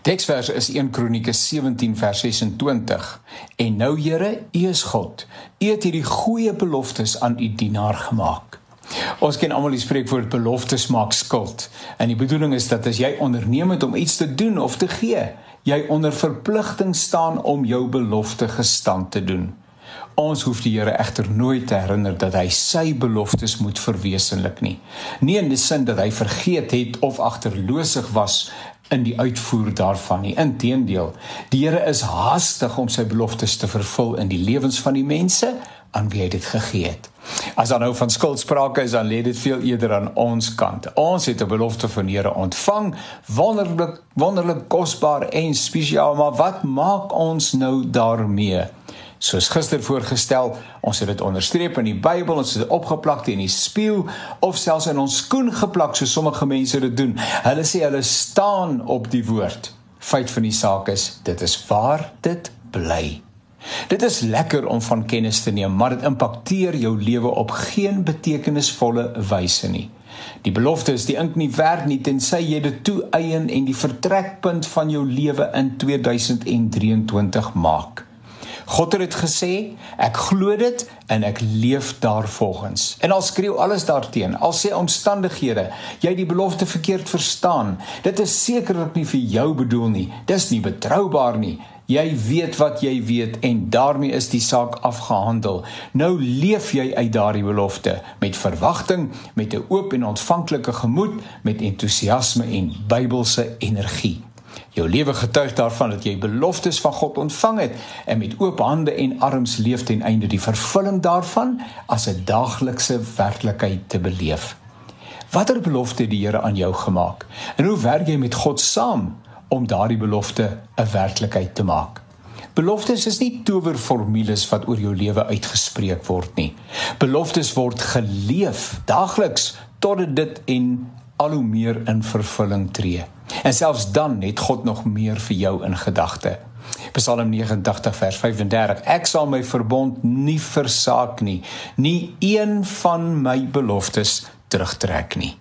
Teksvers is 1 Kronieke 17 vers 26. En nou Here, U is God. U het hierdie goeie beloftes aan U dienaar gemaak. Ons ken almal die spreekwoord beloftes maak skuld. En die bedoeling is dat as jy onderneem het om iets te doen of te gee, jy onder verpligting staan om jou belofte gestand te doen. Ons hoef die Here egter nooit te herinner dat hy sy beloftes moet verwesenlik nie. Nie in die sin dat hy vergeet het of agterloosig was in die uitvoer daarvan nie. Inteendeel, die Here is haastig om sy beloftes te vervul in die lewens van die mense aan wie hy dit gegee het. As dan nou van skuld sprake is, dan lê dit veel eerder aan ons kant. Ons het 'n belofte van die Here ontvang, wonderlik wonderlik kosbaar en spesiaal, maar wat maak ons nou daarmee? Soos gister voorgestel, ons het dit onderstreep in die Bybel, ons het dit opgeplak teen die spieël of selfs in ons skoen geplak soos sommige mense dit doen. Hulle sê hulle staan op die woord. Feit van die saak is, dit is waar dit bly. Dit is lekker om van kennis te neem, maar dit impakteer jou lewe op geen betekenisvolle wyse nie. Die belofte is die ink nie werd nie tensy jy dit toeëien en die vertrekpunt van jou lewe in 2023 maak. God het dit gesê, ek glo dit en ek leef daarvolgens. En al skreeu alles daarteen, al sê omstandighede, jy die belofte verkeerd verstaan. Dit is sekerlik nie vir jou bedoel nie. Dis nie betroubaar nie. Jy weet wat jy weet en daarmee is die saak afgehandel. Nou leef jy uit daardie belofte met verwagting, met 'n oop en ontvanklike gemoed, met entoesiasme en Bybelse energie. Jou lewe getuig daarvan dat jy beloftes van God ontvang het en met oop hande en arms leef ten einde die vervulling daarvan as 'n daaglikse werklikheid te beleef. Watter belofte het die Here aan jou gemaak? En hoe werk jy met God saam om daardie belofte 'n werklikheid te maak? Beloftes is nie towerformules wat oor jou lewe uitgespreek word nie. Beloftes word geleef daagliks totdat dit en al hoe meer in vervulling tree. En selfs dan het God nog meer vir jou in gedagte. Psalm 89 vers 35 Ek sal my verbond nie versaak nie, nie een van my beloftes terugtrek nie.